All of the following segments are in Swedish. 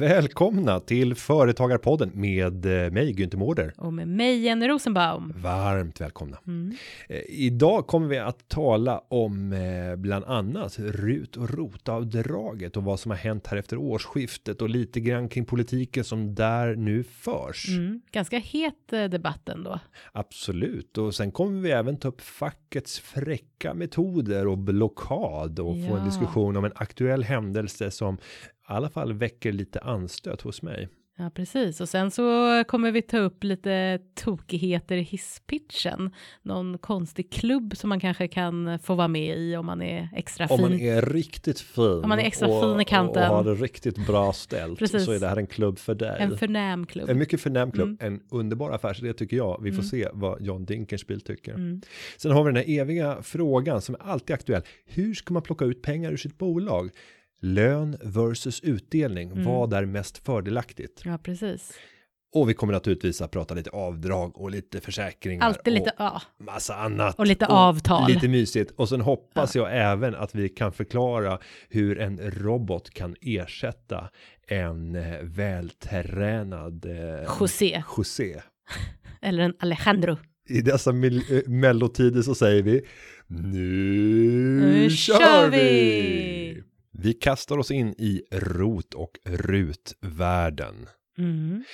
Välkomna till Företagarpodden med eh, mig Günther Mårder. Och med mig Jenny Rosenbaum. Varmt välkomna. Mm. Eh, Idag kommer vi att tala om eh, bland annat RUT och ROT-avdraget och vad som har hänt här efter årsskiftet och lite grann kring politiken som där nu förs. Mm. Ganska het debatt ändå. Absolut, och sen kommer vi även ta upp fackets fräcka metoder och blockad och få en Ja. diskussion om en aktuell händelse som i alla fall väcker lite anstöt hos mig. Ja, precis. Och sen så kommer vi ta upp lite tokigheter i hisspitchen. Någon konstig klubb som man kanske kan få vara med i om man är extra Om fin. man är riktigt fin. Om man är extra och, fin i kanten. Och har det riktigt bra ställt. Precis. Så är det här en klubb för dig. En förnäm klubb. En mycket förnäm klubb, Mm. en underbar affärsidé tycker jag. Vi får Mm. se vad John Dinkelspiel tycker. Mm. Sen har vi den här eviga frågan som är alltid aktuell. Hur ska man plocka ut pengar ur sitt bolag? Lön versus utdelning, Mm. vad är mest fördelaktigt? Ja, precis. Och vi kommer naturligtvis att prata lite avdrag och lite försäkringar. Alltid lite, och ja. massa annat. Och lite avtal. Lite mysigt. Och sen hoppas jag även att vi kan förklara hur en robot kan ersätta en eh, vältränad eh, José. José. Eller en Alejandro. I dessa eh, mellotider så säger vi nu, Nu kör vi! vi! Vi kastar oss in i rot och rutvärlden. Mm.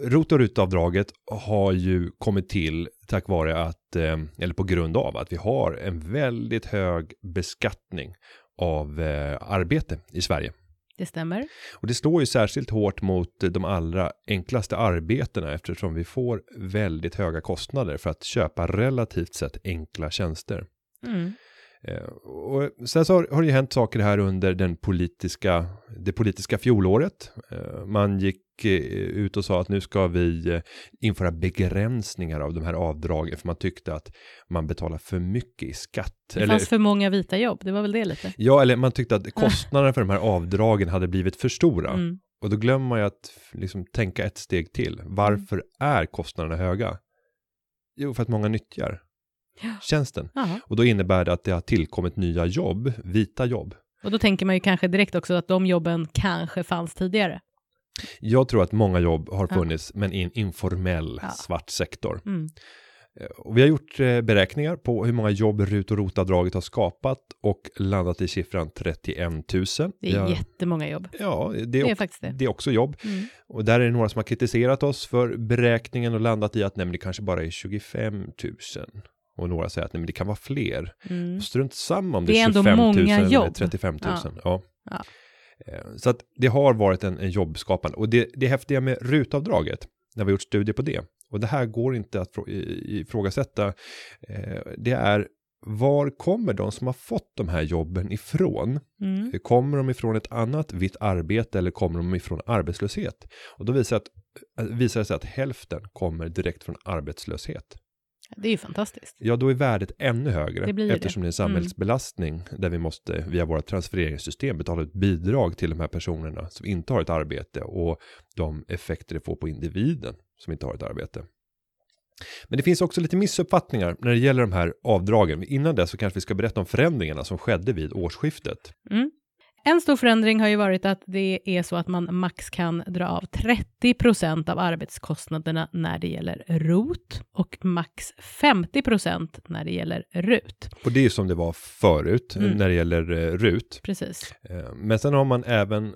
Rot och rutavdraget har ju kommit till tack vare att, eh, eller på grund av att vi har en väldigt hög beskattning av eh, arbete i Sverige. Det stämmer. Och det slår ju särskilt hårt mot de allra enklaste arbetena eftersom vi får väldigt höga kostnader för att köpa relativt sett enkla tjänster. Mm. Eh, och sen så har, har det ju hänt saker här under den politiska, det politiska fjolåret. Eh, man gick eh, ut och sa att nu ska vi införa begränsningar av de här avdragen för man tyckte att man betalar för mycket i skatt. Det fanns för många vita jobb, det var väl det lite. Ja, eller man tyckte att kostnaderna för de här avdragen hade blivit för stora. Mm. Och då glömmer man ju att liksom tänka ett steg till. Varför är kostnaderna höga? Jo, för att många nyttjar Ja. Tjänsten. Jaha. Och då innebär det att det har tillkommit nya jobb, vita jobb. Och då tänker man ju kanske direkt också att de jobben kanske fanns tidigare. Jag tror att många jobb har Ja. funnits, men i en informell Ja. svart sektor. Mm. Eh, Och vi har gjort eh, beräkningar på hur många jobb RUT och ROT-avdraget har skapat och landat i siffran 31 000. Det är ja, jättemånga jobb. ja, det är, Det är faktiskt det. det är också jobb. Mm. Och där är det några som har kritiserat oss för beräkningen och landat i att nej, men det kanske bara är 25 000. Och några säger att nej, men det kan vara fler. Mm. Strunt samma om det, är är ändå 25 000 många eller jobb. 35 000. Ja. Ja. Ja. Eh, Så att det har varit en, en jobbskapande. Och det, det häftiga med rutavdraget, när vi har gjort studier på det, och det här går inte att ifrågasätta, eh, det är var kommer de som har fått de här jobben ifrån? Mm. Kommer de ifrån ett annat vitt arbete eller kommer de ifrån arbetslöshet? Och då visar, att, eh, visar det sig att hälften kommer direkt från arbetslöshet. Det är ju fantastiskt. Ja, då är värdet ännu högre Det eftersom det, det. är en samhällsbelastning där vi måste via våra transfereringssystem betala ut bidrag till de här personerna som inte har ett arbete och de effekter det får på individen som inte har ett arbete. Men det finns också lite missuppfattningar när det gäller de här avdragen. Innan det så kanske vi ska berätta om förändringarna som skedde vid årsskiftet. Mm. En stor förändring har ju varit att det är så att man max kan dra av 30 procent av arbetskostnaderna när det gäller ROT och max 50 procent när det gäller RUT. Och det är ju som det var förut Mm. när det gäller eh, RUT. Precis. Eh, Men sen har man även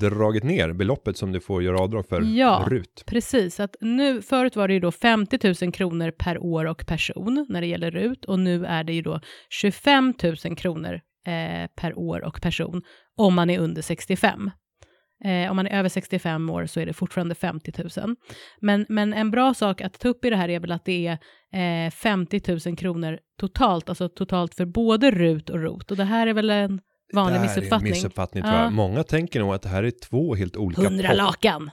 dragit ner beloppet som du får göra avdrag för Ja. RUT. Precis, att nu, förut var det ju då 50 000 kronor per år och person när det gäller RUT och nu är det ju då 25 000 kronor eh, per år och person om man är under 65. Eh, om man är över 65 år så är det fortfarande 50 000. Men, men en bra sak att ta upp i det här är väl att det är eh, 50 000 kronor totalt, alltså totalt för både RUT och ROT. Och det här är väl en vanlig det här missuppfattning. Är en missuppfattning tror Ja. jag. Många tänker nog att det här är två helt olika Hundra lakan.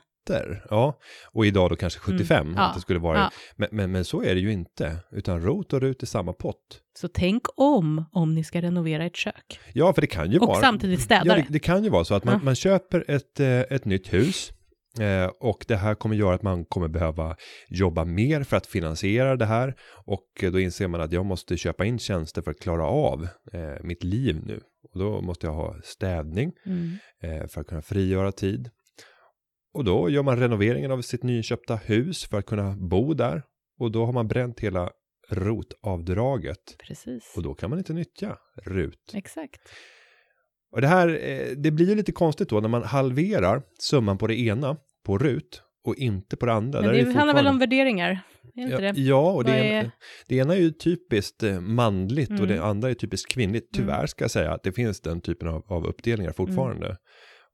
Ja, och idag då kanske 75. Mm. Ja. Att det skulle vara. Ja. Men, men, men så är det ju inte. Utan ROT och RUT är samma pott. Så tänk om om ni ska renovera ett kök. Ja, för det kan ju Och vara. samtidigt städa Ja, det. det, kan ju vara så att man, Ja. man köper ett, eh, ett nytt hus. Eh, och det här kommer göra att man kommer behöva jobba mer för att finansiera det här. Och då inser man att jag måste köpa in tjänster för att klara av eh, mitt liv nu. Och då måste jag ha städning Mm. eh, för att kunna frigöra tid. Och då gör man renoveringen av sitt nyköpta hus för att kunna bo där. Och då har man bränt hela rotavdraget. Precis. Och då kan man inte nyttja RUT. Exakt. Och det här, eh, det blir ju lite konstigt då när man halverar summan på det ena, på RUT, och inte på det andra. Men det är handlar väl om värderingar? Det ja, det? ja, och det, är- det ena är ju typiskt eh, manligt och Mm. det andra är typiskt kvinnligt. Tyvärr ska jag säga att det finns den typen av, av uppdelningar fortfarande. Mm.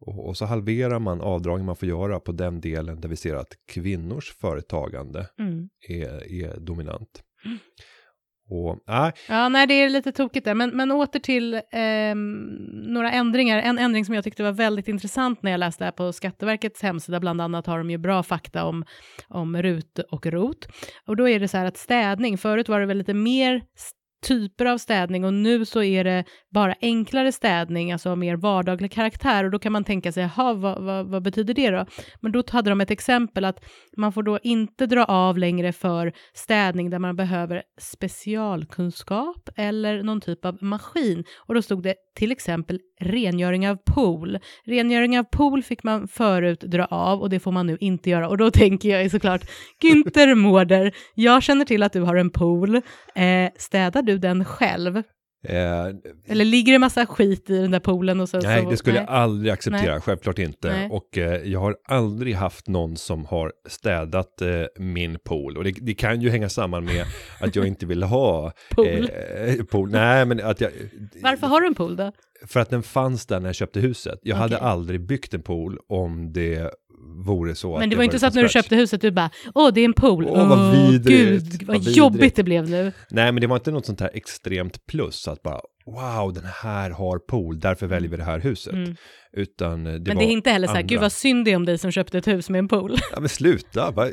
Och, så halverar man avdragen man får göra på den delen där vi ser att kvinnors företagande Mm. är, är dominant. Och nej, Ja, nej, det är lite tokigt där. Men, men åter till ehm, några ändringar. En ändring som jag tyckte var väldigt intressant när jag läste här på Skatteverkets hemsida, bland annat har de ju bra fakta om, om RUT och ROT. Och då är det så här att städning, förut var det väl lite mer s- typer av städning och nu så är det bara enklare städning, alltså av mer vardaglig karaktär och då kan man tänka sig, jaha, vad, vad, vad betyder det då? Men då hade de ett exempel att man får då inte dra av längre för städning där man behöver specialkunskap eller någon typ av maskin. Och då stod det till exempel rengöring av pool. Rengöring av pool fick man förut dra av och det får man nu inte göra. Och då tänker jag såklart, Günther Mårder, jag känner till att du har en pool. Eh, städar du den själv? Eh, Eller ligger det massa skit i den där poolen? Och så, Nej, så, det skulle nej. jag aldrig acceptera, självklart inte. Nej. Och eh, jag har aldrig haft någon som har städat eh, min pool. Och det, det kan ju hänga samman med att jag inte vill ha Pool. Eh, pool. Nej, men att jag... Varför har du en pool då? För att den fanns där när jag köpte huset. Jag hade Okej. aldrig byggt en pool om det vore så Men det jag var inte så att när du köpte huset du bara, åh det är en pool. Åh, vad vidrigt. Gud, vad, Vad vidrigt. jobbigt det blev nu. Nej, men det var inte något sånt här extremt plus att bara wow, den här har pool, därför väljer vi det här huset. Mm. Utan eh, det Men det är inte heller så här, andra. gud vad synd det är om dig som köpte ett hus med en pool. Ja, men sluta, va?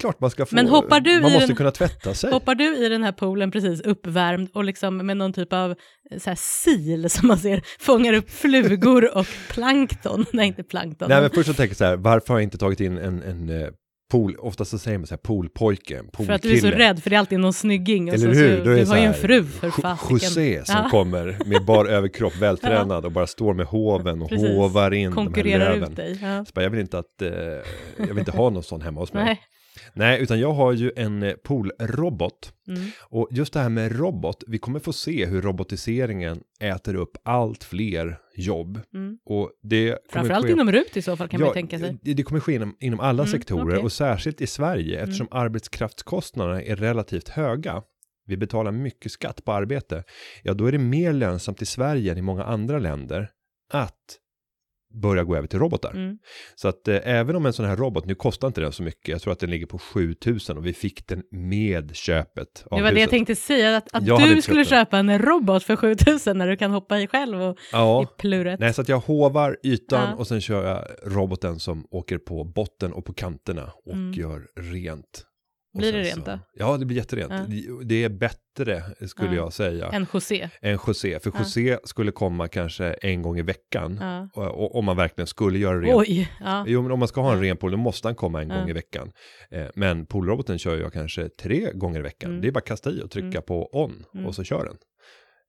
klart man ska få, Men hoppar du man i måste den- kunna tvätta sig. Hoppar du i den här poolen precis uppvärmd och liksom med någon typ av eh, så här sil som man ser fångar upp flugor och plankton? Nej, inte plankton. Nej, men först så tänker jag så här, varför har jag inte tagit in en, en eh, pool, oftast så säger man så här poolpojke, en för att du är så poolkille. rädd, för det är alltid någon snygging. Eller så, hur? Så, du har ju en fru för fasiken. José som Ja. kommer med bar överkropp, vältränad och bara står med hoven och Precis. hovar in de här Konkurrerar löven. ut dig. Ja. Så bara, jag vill inte att, eh, jag vill inte ha någon sån hemma hos mig. Nej. Nej. utan jag har ju en eh, poolrobot. Mm. Och just det här med robot, vi kommer få se hur robotiseringen äter upp allt fler jobb. Mm. Och det Framförallt ske... inom RUT i så fall kan man Ja, ju tänka sig. Det, kommer ske inom, inom alla Mm, sektorer. Mm. och särskilt i Sverige eftersom arbetskraftskostnaderna är relativt höga. Vi betalar mycket skatt på arbete. Ja, då är det mer lönsamt i Sverige än i många andra länder att börja gå över till robotar. Mm. Så att eh, även om en sån här robot, nu kostar inte den så mycket, jag tror att den ligger på 7000 och vi fick den med köpet av Det var det jag huset. tänkte säga, att, att Jag du skulle köpa en robot för 7000 när du kan hoppa i själv och Ja, i pluret. nej så att jag hovar ytan Ja. och sen kör jag roboten som åker på botten och på kanterna och Mm. gör rent. Blir det rent då? Ja, det blir jätterent. Ja. Det- är bättre, skulle Ja. jag säga, En José. än José. För Ja. José skulle komma kanske en gång i veckan. Och, och, om man verkligen skulle göra rent. Oj. Jo, men om man ska ha en ren pool, då måste han komma en gång i veckan. Eh, men poolroboten kör jag kanske tre gånger i veckan. Mm. Det är bara att kasta i och trycka Mm. på on Mm. och så kör den.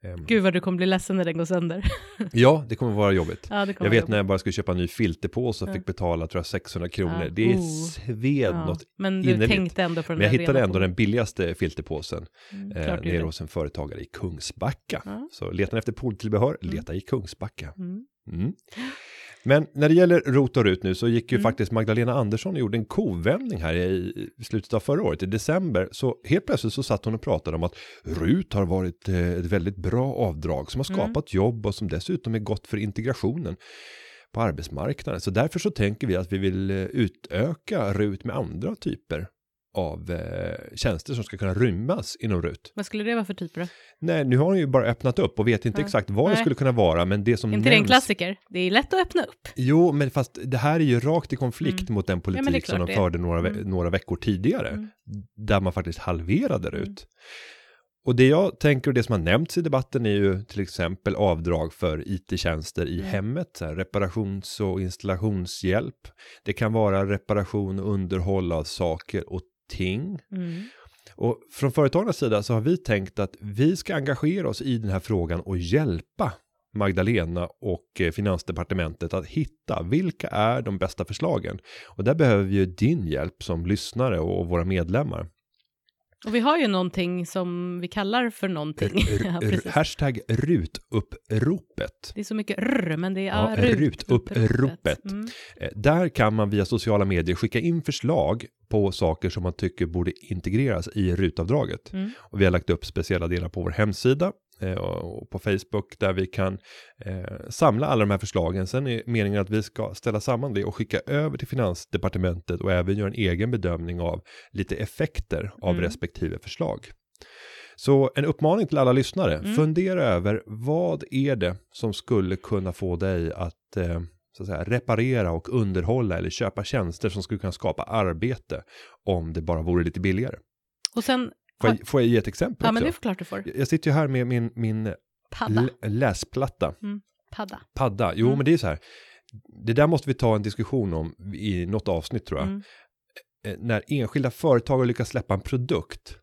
Ehm, Gud vad du kommer bli ledsen när den går sönder. Ja, det kommer vara jobbigt. ja, kommer Jag vet vara när jag bara skulle köpa en ny filterpåse och Ja. fick betala tror jag 600 kronor. Ja. Det är Oh. sved Ja, något. Men du innerligt. tänkte ändå på den Men jag hittade ändå den billigaste filterpåsen Mm, eh, nere hos en företagare i Kungsbacka. Så letar ni efter pooltillbehör, Mm. leta i Kungsbacka. Mm. Mm. Men när det gäller ROT och RUT nu så gick ju Mm. faktiskt Magdalena Andersson och gjorde en kovändning här i slutet av förra året, i december. Så helt plötsligt så satt hon och pratade om att RUT har varit eh, ett väldigt bra avdrag som har Mm. skapat jobb och som dessutom är gott för integrationen på arbetsmarknaden. Så därför så tänker vi att vi vill eh, utöka RUT med andra typer av eh, tjänster som ska kunna rymmas inom RUT. Vad skulle det vara för typer då? Nej, nu har hon ju bara öppnat upp och vet inte Ja. exakt vad det Nej. skulle kunna vara, men det som Är inte det en nämns klassiker? Det är lätt att öppna upp. Jo, men fast det här är ju rakt i konflikt Mm. mot den det politik som klart de det. förde några, ve- Mm. några veckor tidigare, Mm. där man faktiskt halverade Mm. ut. Och det jag tänker och det som har nämnts i debatten är ju till exempel avdrag för it-tjänster i Mm. hemmet, så här, reparations och installationshjälp. Det kan vara reparation och underhåll av saker och ting. Mm. Och från företagarnas sida så har vi tänkt att vi ska engagera oss i den här frågan och hjälpa Magdalena och eh, Finansdepartementet att hitta vilka är de bästa förslagen. Och där behöver vi ju din hjälp som lyssnare och våra medlemmar. Och vi har ju någonting som vi kallar för någonting. ja, R- precis. hashtag rutuppropet. Det är så mycket rr, men det är Ja, ja, rutuppropet. Mm. Eh, Där kan man via sociala medier skicka in förslag på saker som man tycker borde integreras i rutavdraget. Mm. Och vi har lagt upp speciella delar på vår hemsida och på Facebook där vi kan eh, samla alla de här förslagen. Sen är meningen att vi ska ställa samman det och skicka över till Finansdepartementet och även göra en egen bedömning av lite effekter av Mm. respektive förslag. Så en uppmaning till alla lyssnare, Mm. fundera över vad är det som skulle kunna få dig att eh, så att säga, reparera och underhålla eller köpa tjänster som skulle kunna skapa arbete om det bara vore lite billigare. Och sen, Får jag, får jag ge ett exempel ja också? men det är klart du får. Jag sitter ju här med min, min Padda. l- läsplatta, Padda. padda. Jo, Mm. men det är så här. Det där måste vi ta en diskussion om i något avsnitt tror jag. Mm. Eh, När enskilda företag lyckas släppa en produkt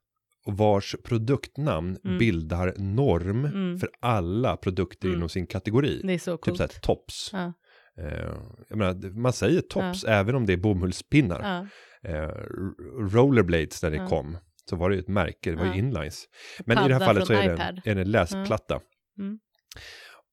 vars produktnamn Mm. bildar norm Mm. för alla produkter Mm. inom sin kategori. Det är så Typ coolt. så här tops. Ja. Eh, jag menar, man säger tops även om det är bomullspinnar. Ja. Eh, rollerblades när det Ja. kom. Så var det ju ett märke, det var Ja. ju inlines. Men i det här Padda fallet så är det, en, är det en läsplatta. Mm.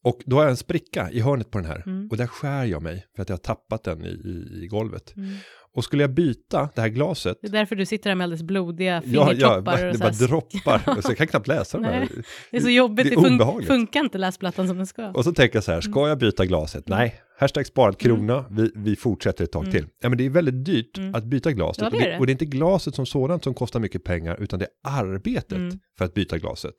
Och då har jag en spricka i hörnet på den här. Mm. Och där skär jag mig för att jag har tappat den i, i, i golvet. Mm. Och skulle jag byta det här glaset. Det är därför du sitter där med alldeles blodiga Ja, ja, fingertoppar. det bara här- droppar. Så jag kan knappt läsa den här. Det är så jobbigt, Det det, fun- funkar inte läsplattan som den ska. Och så tänker jag så här, ska jag byta glaset? Nej, hashtag sparad krona, vi, vi fortsätter ett tag Mm. till. Ja, men det är väldigt dyrt Mm. att byta glaset. Ja, det och, det, och det är inte glaset som sådant som kostar mycket pengar, utan det är arbetet Mm. för att byta glaset.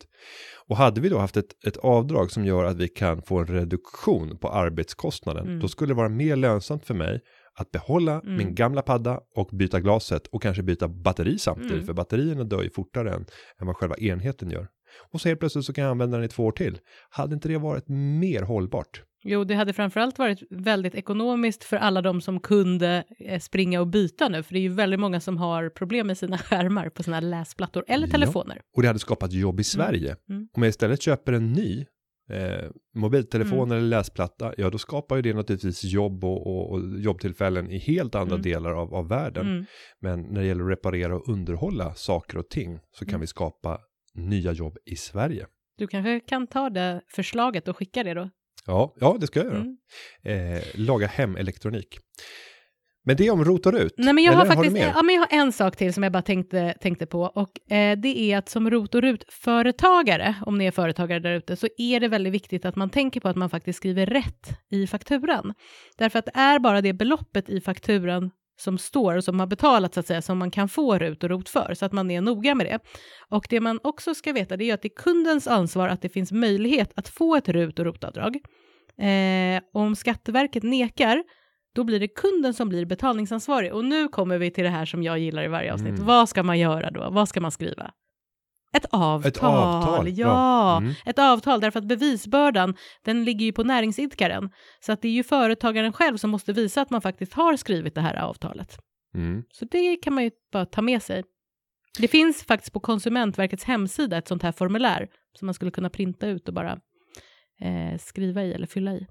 Och hade vi då haft ett, ett avdrag som gör att vi kan få en reduktion på arbetskostnaden, Mm. då skulle det vara mer lönsamt för mig att behålla Mm. min gamla padda och byta glaset och kanske byta batteri samtidigt, Mm. för batterierna dör ju fortare än, än vad själva enheten gör. Och så helt plötsligt så kan jag använda den i två år till. Hade inte det varit mer hållbart? Jo, det hade framförallt varit väldigt ekonomiskt för alla de som kunde eh, springa och byta nu, för det är ju väldigt många som har problem med sina skärmar på sina läsplattor eller Ja. telefoner. Och det hade skapat jobb i Sverige. Mm. Om jag istället köper en ny eh, mobiltelefon Mm. eller läsplatta, ja då skapar ju det naturligtvis jobb och, och, och jobbtillfällen i helt andra Mm. delar av, av världen. Mm. Men när det gäller att reparera och underhålla saker och ting så kan Mm. vi skapa nya jobb i Sverige. Du kanske kan ta det förslaget och skicka det då? Ja, ja det ska jag göra. Mm. Eh, laga hemelektronik. Men det är om rot och rut. Nej, men jag, har faktiskt, mer? ja, men jag har en sak till som jag bara tänkte, tänkte på och eh, det är att som ROT och RUT-företagare, om ni är företagare där ute, så är det väldigt viktigt att man tänker på att man faktiskt skriver rätt i fakturan. Därför att det är bara det beloppet i fakturan som står och som har betalat så att säga som man kan få RUT och ROT för, så att man är noga med det. Och det man också ska veta det är att det är kundens ansvar att det finns möjlighet att få ett RUT och ROT-avdrag. Eh, om Skatteverket nekar, då blir det kunden som blir betalningsansvarig. Och nu kommer vi till det här som jag gillar i varje avsnitt. Mm. Vad ska man göra då? Vad ska man skriva? Ett avtal. Ett avtal, Ja, ja. Mm. ett avtal därför att bevisbördan den ligger ju på näringsidkaren. Så att det är ju företagaren själv som måste visa att man faktiskt har skrivit det här avtalet. Mm. Så det kan man ju bara ta med sig. Det finns faktiskt på Konsumentverkets hemsida ett sånt här formulär som man skulle kunna printa ut och bara eh, skriva i eller fylla i.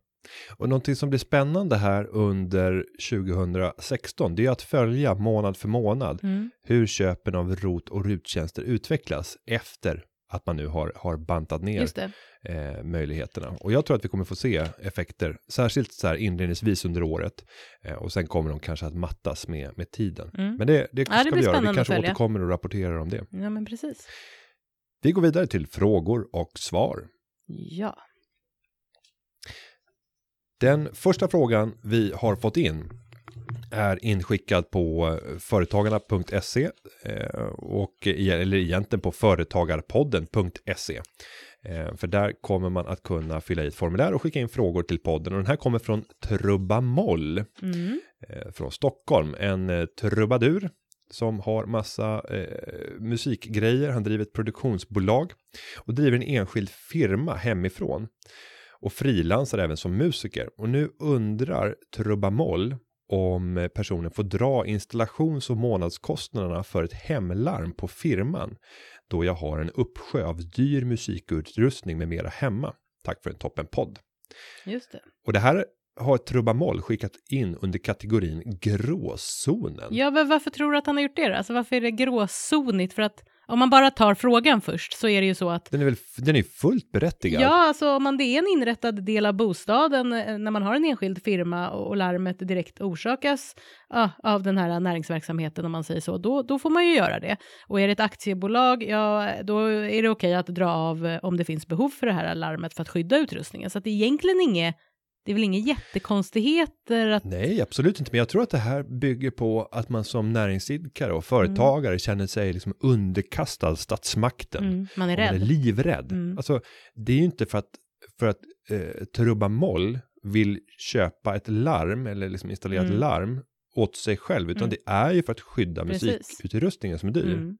Och någonting som blir spännande här under 2016, det är att följa månad för månad Mm. hur köpen av rot och ruttjänster utvecklas efter att man nu har, har bantat ner eh, möjligheterna. Och jag tror att vi kommer få se effekter, särskilt så här inledningsvis under året. Eh, och sen kommer de kanske att mattas med, med tiden. Mm. Men det, det ska Ja, det vi göra, vi kanske återkommer och rapporterar om det. Ja, men precis. Vi går vidare till frågor och svar. Ja. Den första frågan vi har fått in är inskickad på eh, företagarna.se eh, och eller egentligen på företagarpodden.se. Eh, För där kommer man att kunna fylla i ett formulär och skicka in frågor till podden och den här kommer från Trubbamoll Mm. från Stockholm, en trubadur som har massa eh, musikgrejer. Han driver ett produktionsbolag och driver en enskild firma hemifrån och frilansar även som musiker. Och nu undrar Trubamoll om personen får dra installations och månadskostnaderna för ett hemlarm på firman då jag har en uppsjö av dyr musikutrustning med mera hemma. Tack för en toppen podd. Just det. Och det här har Trubamoll skickat in under kategorin gråzonen. Ja, men varför tror du att han har gjort det då? Alltså varför är det gråzonigt? För att om man bara tar frågan först så är det ju så att Den är väl den är fullt berättigad. Ja, alltså om man, det är en inrättad del av bostaden eh, när man har en enskild firma och, och larmet direkt orsakas ja, av den här näringsverksamheten om man säger så, då, då får man ju göra det. Och är det ett aktiebolag, ja då är det okej att dra av eh, om det finns behov för det här larmet för att skydda utrustningen. Så att det är egentligen inget, det är väl inga jättekonstigheter att Nej, absolut inte. Men jag tror att det här bygger på att man som näringsidkare och företagare känner sig liksom underkastad statsmakten. mm, man är Och Man är rädd. livrädd. Mm. Alltså, det är ju inte för att, för att eh, Trubba Moll vill köpa ett larm eller liksom installera ett Mm. larm åt sig själv, utan Mm. det är ju för att skydda Precis. musikutrustningen som är dyr.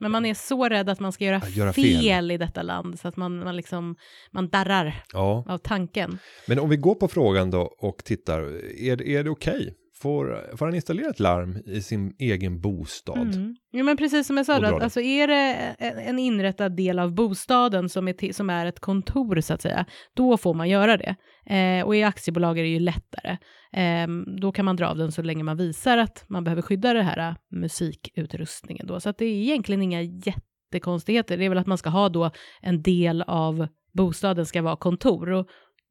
Men man är så rädd att man ska göra, göra fel. fel. i detta land så att man, man, liksom, man darrar Ja, av tanken. men om vi går på frågan då och tittar, är, är det okej? Får, får han installera ett larm i sin egen bostad? Mm. Jo, men precis som jag sa, då, att, alltså är det en, inrättad del av bostaden som är, som är ett kontor så att säga, då får man göra det. Eh, och i aktiebolag är det ju lättare. Eh, då kan man dra av den så länge man visar att man behöver skydda det här eh, musikutrustningen då. Så att det är egentligen inga jättekonstigheter. Det är väl att man ska ha då en del av bostaden ska vara kontor. Och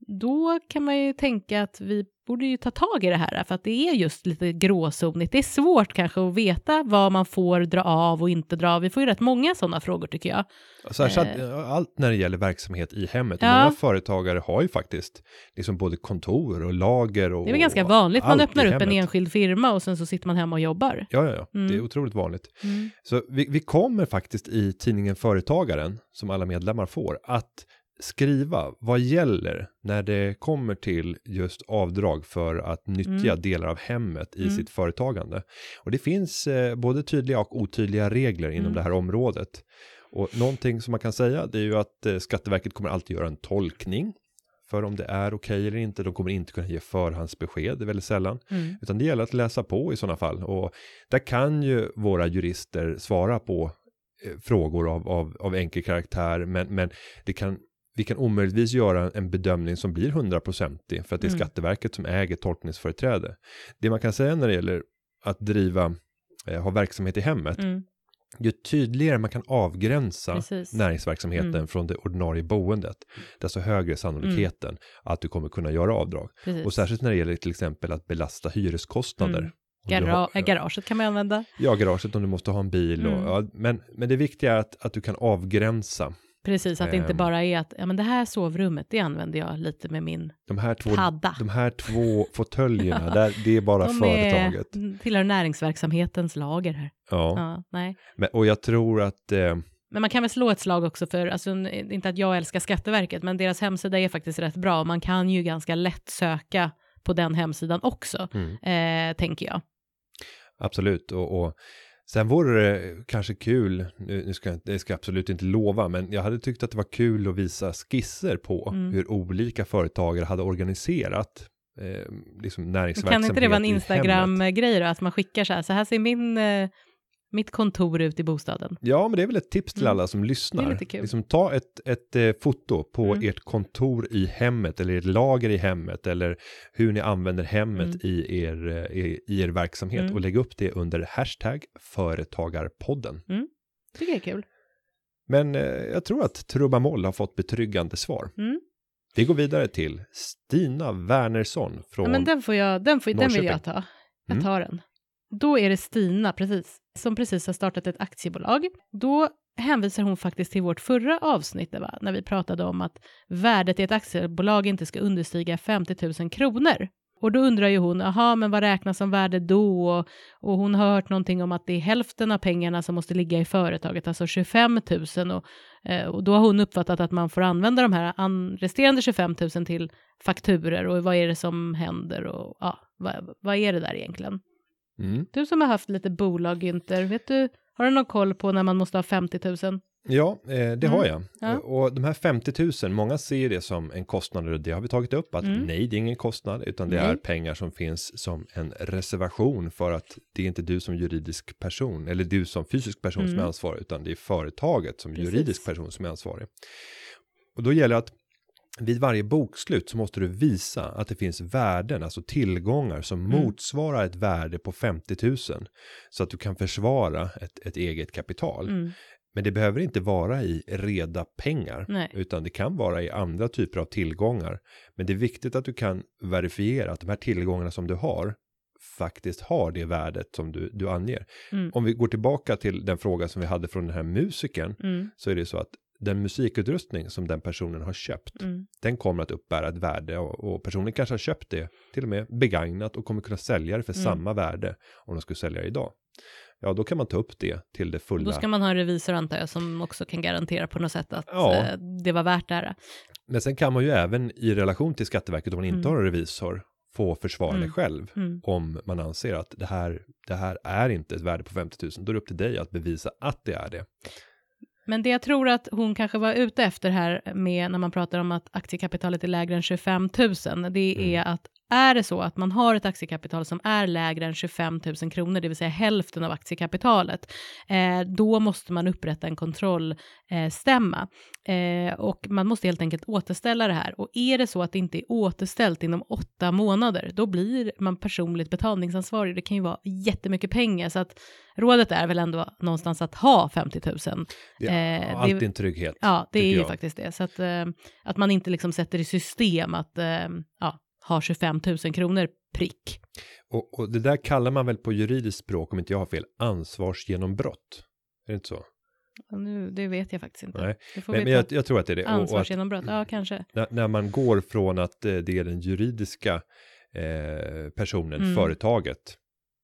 då kan man ju tänka att vi borde ju ta tag i det här, för att det är just lite gråzonigt. Det är svårt kanske att veta vad man får dra av och inte dra av. Vi får ju rätt många sådana frågor tycker jag. Särskilt allt när det gäller verksamhet i hemmet. Eh. Ja. Många företagare har ju faktiskt liksom både kontor och lager och Det är väl ganska vanligt, man öppnar upp en enskild firma och sen så sitter man hemma och jobbar. Ja, ja, ja. Mm. Det är otroligt vanligt. Så vi, vi kommer faktiskt i tidningen Företagaren, som alla medlemmar får, att skriva vad gäller när det kommer till just avdrag för att nyttja Mm. delar av hemmet i Mm. sitt företagande. Och det finns eh, både tydliga och otydliga regler inom Mm. det här området. Och någonting som man kan säga det är ju att eh, Skatteverket kommer alltid göra en tolkning för om det är okej eller inte. De kommer inte kunna ge förhandsbesked, det är väldigt sällan. Mm. Utan det gäller att läsa på i sådana fall. Och där kan ju våra jurister svara på eh, frågor av, av, av enkel karaktär. Men, men det kan, vi kan omöjligtvis göra en bedömning som blir hundraprocentig. För att det är Mm. Skatteverket som äger tolkningsföreträde. Det man kan säga när det gäller att driva, eh, ha verksamhet i hemmet. Mm. Ju tydligare man kan avgränsa Precis. näringsverksamheten Mm. från det ordinarie boendet. Desto högre är sannolikheten att du kommer kunna göra avdrag. Precis. Och särskilt när det gäller till exempel att belasta hyreskostnader. Mm. Gara- har- äh, garaget kan man använda. Ja, garaget om du måste ha en bil. Och, Mm. ja, men, men det viktiga är att, att du kan avgränsa Precis, att det inte Ehm. bara är att ja, men det här sovrummet, det använder jag lite med min de här två, padda. de här två fåtöljerna. där, det är bara De företaget. är, tillhör näringsverksamhetens lager här. Ja. Ja, nej. Men, och jag tror att eh, Men man kan väl slå ett slag också för, alltså n- inte att jag älskar Skatteverket, men deras hemsida är faktiskt rätt bra. Man kan ju ganska lätt söka på den hemsidan också, mm, eh, tänker jag. absolut. Och, och sen vore det kanske kul, nu, ska jag, det ska jag absolut inte lova, men jag hade tyckt att det var kul att visa skisser på Mm. hur olika företagare hade organiserat eh, liksom näringsverksamhet Kan inte det vara en. Instagram-grej då, att man skickar så här, så här ser min, eh, mitt kontor ut i bostaden. Ja, men det är väl ett tips till Mm. alla som lyssnar. Det är lite kul. Liksom, ta ett, ett eh, foto på Mm. ert kontor i hemmet eller ert lager i hemmet eller hur ni använder hemmet Mm. i, er, eh, i, i er verksamhet Mm. och lägg upp det under hashtag företagarpodden. Tycker jag är kul. Men eh, jag tror att Trubamoll har fått betryggande svar. Mm. Vi går vidare till Stina Wernersson från... Ja, men den, får jag, den, får, den vill jag Norrköping. ta. Jag Mm. tar den. Då är det Stina, precis, som precis har startat ett aktiebolag. Då hänvisar hon faktiskt till vårt förra avsnitt, va? när vi pratade om att värdet i ett aktiebolag inte ska understiga 50 000 kronor. Och då undrar ju hon, jaha, men vad räknas som värde då? Och, och hon har hört någonting om att det är hälften av pengarna som måste ligga i företaget, alltså 25 000. Och, eh, och då har hon uppfattat att man får använda de här resterande 25 000 till fakturer och vad är det som händer och ja, vad, vad är det där egentligen? Mm. Du som har haft lite bolag, Günther, vet du, har du någon koll på när man måste ha 50 000? Ja, eh, det har jag. Ja. Och de här 50 000, många ser det som en kostnad och det har vi tagit upp att Mm. nej, det är ingen kostnad utan det Nej. är pengar som finns som en reservation för att det är inte du som juridisk person eller du som fysisk person som är Mm. ansvarig utan det är företaget som Precis. juridisk person som är ansvarig. Och då gäller det att vid varje bokslut så måste du visa att det finns värden, alltså tillgångar som Mm. motsvarar ett värde på 50 000 så att du kan försvara ett, ett eget kapital. Mm. Men det behöver inte vara i reda pengar, Nej. utan det kan vara i andra typer av tillgångar. Men det är viktigt att du kan verifiera att de här tillgångarna som du har faktiskt har det värdet som du, du anger. Mm. Om vi går tillbaka till den fråga som vi hade från den här musikern Mm. så är det så att den musikutrustning som den personen har köpt, Mm. den kommer att uppbära ett värde och, och personen kanske har köpt det till och med begagnat och kommer kunna sälja det för Mm. samma värde om de skulle sälja det idag. Ja, då kan man ta upp det till det fulla. Då ska man ha en revisor antar jag som också kan garantera på något sätt att Ja. eh, det var värt det här. Men sen kan man ju även i relation till Skatteverket om man inte Mm. har en revisor få försvara Mm. det själv. Mm. Om man anser att det här, det här är inte ett värde på 50 000. Då är det upp till dig att bevisa att det är det. Men det jag tror att hon kanske var ute efter här med när man pratar om att aktiekapitalet är lägre än 25 000, det Mm. är att är det så att man har ett aktiekapital som är lägre än 25 000 kronor, det vill säga hälften av aktiekapitalet, eh, då måste man upprätta en kontrollstämma. Eh, och man måste helt enkelt återställa det här. Och är det så att det inte är återställt inom åtta månader, då blir man personligt betalningsansvarig. Det kan ju vara jättemycket pengar, så att rådet är väl ändå någonstans att ha 50 000. Det är Eh, alltid en trygghet. Ja, det är tycker ju jag. faktiskt det. Så att, eh, att man inte liksom sätter i system att eh, ja, ha 25 000 kronor prick. Och, och det där kallar man väl på juridiskt språk, om inte jag har fel, ansvarsgenombrott. Är det inte så? Ja, Nu, det vet jag faktiskt inte. Nej, Men, men jag, jag tror att det är det. Och, och att Ansvarsgenombrott, ja kanske. när, när man går från att eh, det är den juridiska eh, personen, Mm. företaget,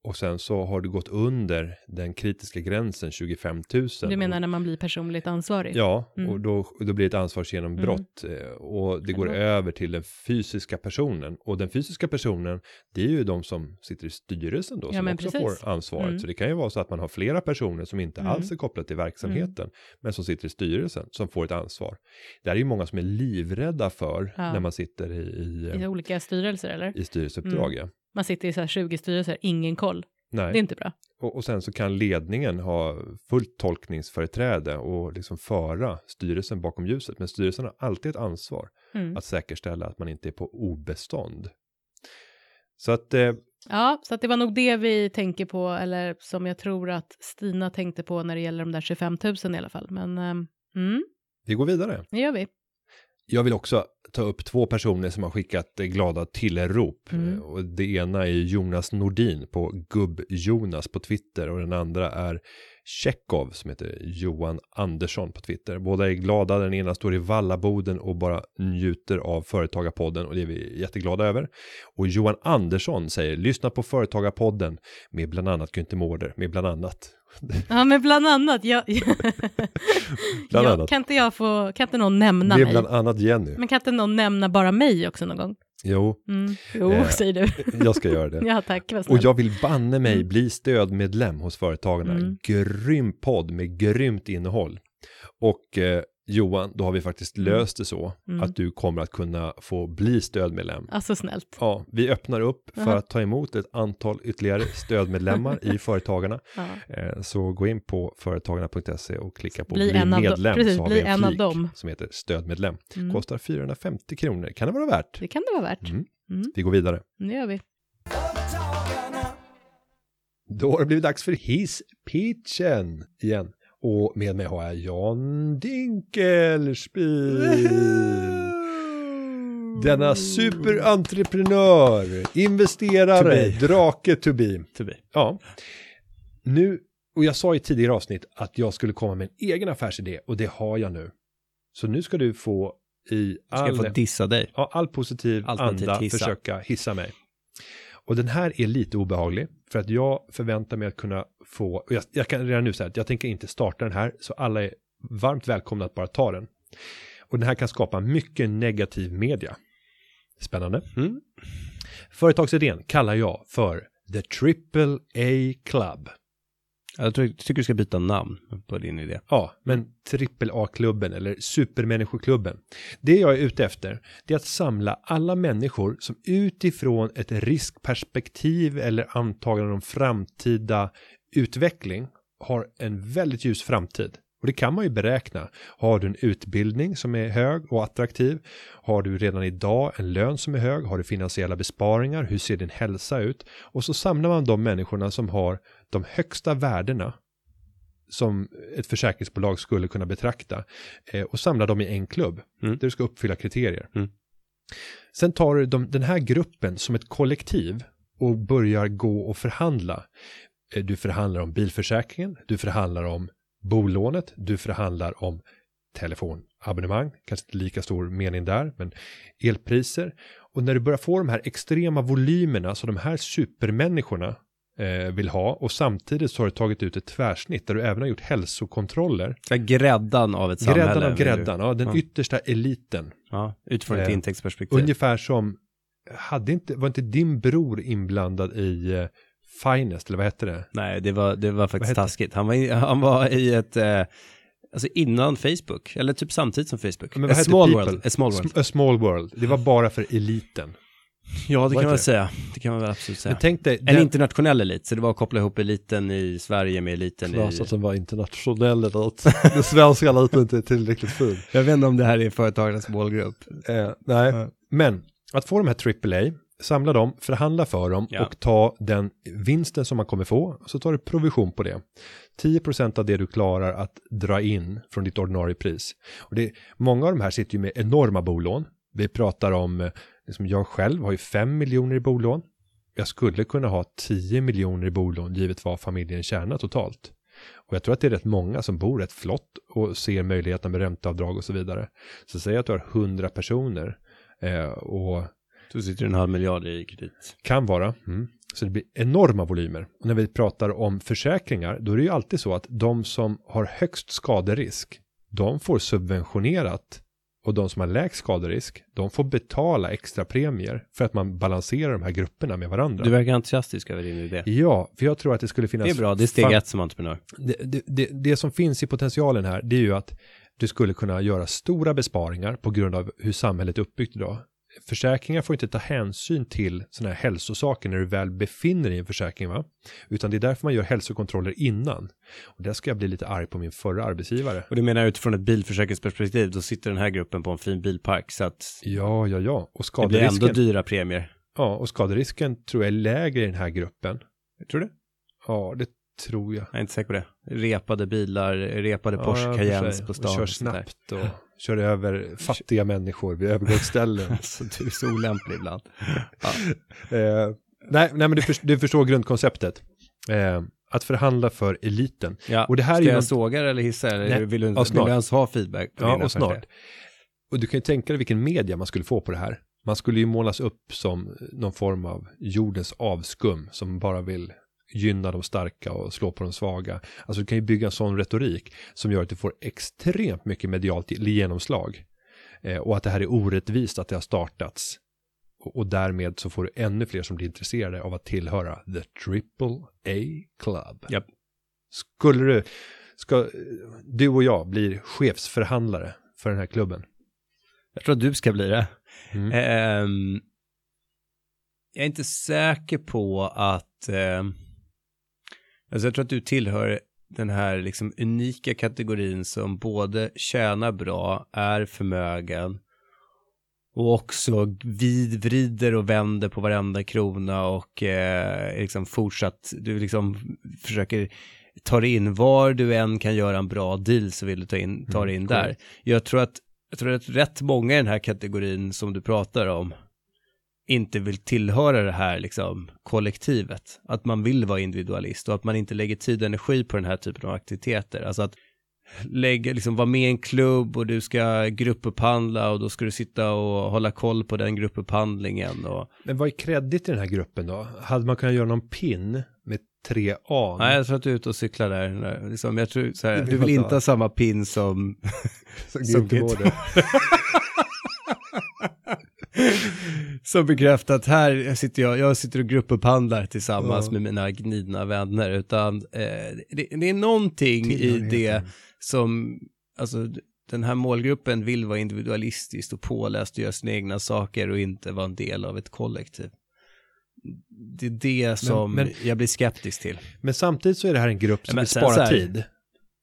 och sen så har du gått under den kritiska gränsen 25 000. Du menar när man blir personligt ansvarig? Ja, Mm. och då, då blir det ett ansvarsgenombrott eh, och det går det över till den fysiska personen. Och den fysiska personen, det är ju de som sitter i styrelsen då, Ja, som också precis. får ansvaret. Mm. Så det kan ju vara så att man har flera personer som inte Mm. alls är kopplade till verksamheten, men som sitter i styrelsen, som får ett ansvar. Det här är ju många som är livrädda för Ja. när man sitter i, i, I olika styrelser eller? i styrelseuppdrag. Mm. ja. Man sitter i så här 20 styrelser, ingen koll. Nej. Det är inte bra. Och, och sen så kan ledningen ha fullt tolkningsföreträde och liksom föra styrelsen bakom ljuset. Men styrelsen har alltid ett ansvar Mm. att säkerställa att man inte är på obestånd. Så att eh, Ja, så att det var nog det vi tänker på, eller som jag tror att Stina tänkte på när det gäller de där 25 000 i alla fall. Men ehm, mm, vi går vidare. det gör vi. Jag vill också ta upp två personer som har skickat glada tillrop. Mm. Eh, Och det ena är Jonas Nordin på Gubb-Jonas på Twitter och den andra är Chekhov som heter Johan Andersson på Twitter. Båda är glada, den ena står i Vallaboden och bara njuter av Företagarpodden och det är vi jätteglada över. Och Johan Andersson säger lyssna på Företagarpodden med bland annat Günther Mårder, med bland annat. Ja, men bland annat. Jag, Bland jag, annat. Kan inte jag få, kan inte någon nämna Med mig? bland annat Jenny. Men kan inte någon nämna bara mig också någon gång? Jo, Mm. Jo, Eh, säger du. jag ska göra det. ja, tack. Och jag vill banne mig Mm. bli stödmedlem hos Företagarna. Mm. Grym podd med grymt innehåll. Och eh, Johan, då har vi faktiskt Mm. löst det så Mm. att du kommer att kunna få bli stödmedlem. Alltså snällt. Ja, vi öppnar upp för att ta emot ett antal ytterligare stödmedlemmar i Företagarna. Ja. Eh, Så gå in på företagarna.se och klicka på Bli bli, en av medlem. Precis, så har bli vi en av flik dem. som heter stödmedlem. Mm. Kostar 450 kronor. Kan det vara värt? Det kan det vara värt. Mm. Mm. Vi går vidare. Det gör vi. Då har det blivit dags för hisspitchen igen. Och med mig har jag Jan Dinkelspiel. Denna superentreprenör, investerare, To drake to be. To be. Ja. Nu, och jag sa i tidigare avsnitt att jag skulle komma med en egen affärsidé och det har jag nu. Så nu ska du få i Ska all, jag få dissa dig? ja, all positiv Alternativt anda hissa. försöka hissa mig. Och den här är lite obehaglig för att jag förväntar mig att kunna få, och jag, jag kan redan nu säga att jag tänker inte starta den här så alla är varmt välkomna att bara ta den. Och den här kan skapa mycket negativ media. Spännande. Mm. Företagsidén kallar jag för The Triple A Club. Jag tror, tycker du ska byta namn på din idé. Ja, men trippel A-klubben eller supermänniskoklubben. Det jag är ute efter, det är att samla alla människor som utifrån ett riskperspektiv eller antagande om framtida utveckling har en väldigt ljus framtid. Och det kan man ju beräkna. Har du en utbildning som är hög och attraktiv? Har du redan idag en lön som är hög? Har du finansiella besparingar? Hur ser din hälsa ut? Och så samlar man de människorna som har de högsta värdena som ett försäkringsbolag skulle kunna betrakta eh, och samlar dem i en klubb Mm. där du ska uppfylla kriterier. Mm. Sen tar du de, den här gruppen som ett kollektiv och börjar gå och förhandla. Eh, Du förhandlar om bilförsäkringen, du förhandlar om bolånet, du förhandlar om telefonabonnemang, kanske inte lika stor mening där, men elpriser. Och när du börjar få de här extrema volymerna som de här supermänniskorna eh, vill ha och samtidigt så har du tagit ut ett tvärsnitt där du även har gjort hälsokontroller. Här Gräddan av ett samhälle. Gräddan av gräddan, ja, den Ja. yttersta eliten. Ja, utifrån ett Eh, intäktsperspektiv. Ungefär som, hade inte, var inte din bror inblandad i eh, Finest, eller vad hette det? Nej, det var, det var faktiskt taskigt. Han var, i, han var i ett, eh, alltså innan Facebook, eller typ samtidigt som Facebook. Men a small people? world. A small world. A small world. Det var bara för eliten. Ja, det kan man det? säga. Det kan man väl absolut säga. Men tänk dig, En den, internationell elit, så det var att koppla ihop eliten i Sverige med eliten Klart i... att den var internationell elit. Den svenska eliten är inte tillräckligt ful. Jag vet inte om det här är företagarnas målgrupp. Eh, nej, Ja. men att få de här AAA, samla dem, förhandla för dem Ja. och ta den vinsten som man kommer få, så tar du provision på det. 10% av det du klarar att dra in från ditt ordinarie pris. Och det, många av de här sitter ju med enorma bolån. Vi pratar om, eh, liksom jag själv har ju 5 miljoner i bolån. Jag skulle kunna ha 10 miljoner i bolån givet vad familjen tjänar totalt. Och jag tror att det är rätt många som bor rätt flott och ser möjligheterna med ränteavdrag och så vidare. Så säg att du har 100 personer eh, och Så sitter en halv miljard i kredit. kan vara. Mm. Så det blir enorma volymer. Och när vi pratar om försäkringar, då är det ju alltid så att de som har högst skaderisk, de får subventionerat. Och de som har lägst skaderisk, de får betala extra premier för att man balanserar de här grupperna med varandra. Du verkar entusiastisk över din idé. Ja, för jag tror att det skulle finnas... Det är bra, det är steg ett som entreprenör. det, det, det, det som finns i potentialen här, det är ju att du skulle kunna göra stora besparingar på grund av hur samhället är uppbyggt idag. Försäkringar får inte ta hänsyn till sådana här hälsosaker när du väl befinner dig i en försäkring, va? Utan det är därför man gör hälsokontroller innan. Och där ska jag bli lite arg på min förra arbetsgivare. Och du menar utifrån ett bilförsäkringsperspektiv, då sitter den här gruppen på en fin bilpark, så att Ja, ja, ja. Och det blir ändå skaderisken, dyra premier. ja, och skaderisken tror jag är lägre i den här gruppen. Tror du? Ja, det tror jag. Jag är inte säker på det. Repade bilar, repade Porsche ja, Cayennes på stan. Kör och där. snabbt och kör över fattiga människor vid övergångsställen. Alltså, du är så olämplig ibland. Ja. Eh, nej, nej, men du, för, du förstår grundkonceptet. Eh, att förhandla för eliten. Ja, Och det här är ska ju jag något- såga det eller hissa eller Nej, vill, du, ja, vill du ens ha feedback? Ja, och snart. förslag? Och du kan ju tänka dig vilken media man skulle få på det här. Man skulle ju målas upp som någon form av jordens avskum som bara vill gynna de starka och slå på de svaga. Alltså du kan ju bygga en sån retorik som gör att du får extremt mycket medialt genomslag. Eh, och att det här är orättvist att det har startats. Och, och därmed så får du ännu fler som blir intresserade av att tillhöra The Triple A Club. Japp. Skulle du, ska du och jag bli chefsförhandlare för den här klubben? Jag tror att du ska bli det. Mm. Ehm, jag är inte säker på att... ehm, alltså jag tror att du tillhör den här liksom unika kategorin som både tjänar bra, är förmögen och också vid, vrider och vänder på varenda krona och eh, liksom fortsatt, du liksom försöker ta dig in var du än kan göra en bra deal så vill du ta, in, ta dig in där. korrekt. Jag tror att jag tror att rätt många i den här kategorin som du pratar om inte vill tillhöra det här liksom kollektivet. Att man vill vara individualist och att man inte lägger tid och energi på den här typen av aktiviteter. Alltså att lägga, liksom vara med i en klubb och du ska gruppupphandla och då ska du sitta och hålla koll på den gruppupphandlingen och Men vad är kredit i den här gruppen då? Hade man kunnat göra någon pin med tre A? Nej, jag tror att du är ute och cyklar där. Liksom, jag tror så här, du vill inte ha samma pin som... som som Göteborg. Som bekräftar att här sitter jag, jag sitter och gruppupphandlar tillsammans Ja. med mina gnidna vänner, utan eh, det, det är någonting i det som, alltså den här målgruppen vill vara individualistiskt och påläst och göra sina egna saker och inte vara en del av ett kollektiv. Det är det som men- jag blir skeptisk till. Men samtidigt så är det här en grupp som men vill spara tid.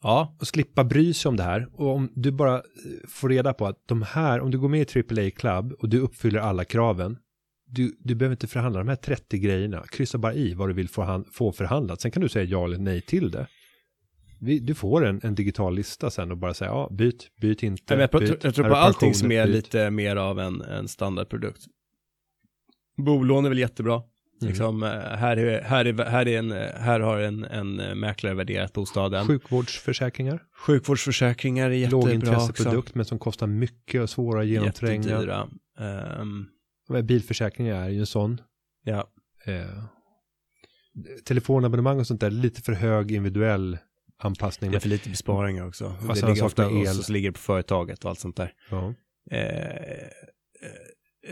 Ja, och slippa bry sig om det här. Och om du bara eh, får reda på att de här, om du går med i AAA Club och du uppfyller alla kraven, du, du behöver inte förhandla de här 30 grejerna. Kryssa bara i vad du vill få, få förhandlat. Sen kan du säga ja eller nej till det. Vi, du får en, en digital lista sen och bara säga ja, byt, byt inte. jag, byt, jag tror på allting som är byt. lite mer av en, en standardprodukt. Bolån är väl jättebra. Mm. Liksom, eh, här, är, här, är, här, är en, eh, här har en, en eh, mäklare värderat bostaden. Sjukvårdsförsäkringar, Sjukvårdsförsäkringar är jättebra lågintresseprodukt men som kostar mycket och svåra att genomtränga. Jättedyra. Ehm, Bilförsäkringar är ju en sån. ja. Eh, telefonabonnemang och sånt där, lite för hög individuell anpassning. Det är för lite besparingar också. Ja, det ligger ofta el. och så ligger det på företaget och allt sånt där. Ja. Eh, eh,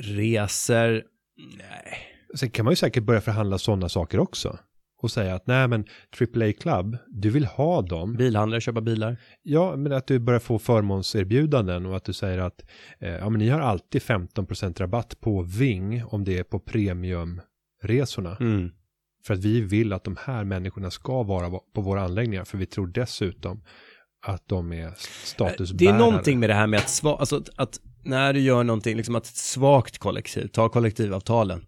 resor, nej. Sen kan man ju säkert börja förhandla sådana saker också. Och säga att nej men AAA Club, du vill ha dem. Bilhandlare, köpa bilar. Ja, men att du börjar få förmånserbjudanden och att du säger att eh, ja, men ni har alltid 15% rabatt på Ving om det är på premiumresorna. Mm. För att vi vill att de här människorna ska vara på våra anläggningar. För vi tror dessutom att de är statusbärare. Det är någonting med det här med att, sva, alltså, att, att när du gör någonting, liksom att svagt kollektiv, ta kollektivavtalen,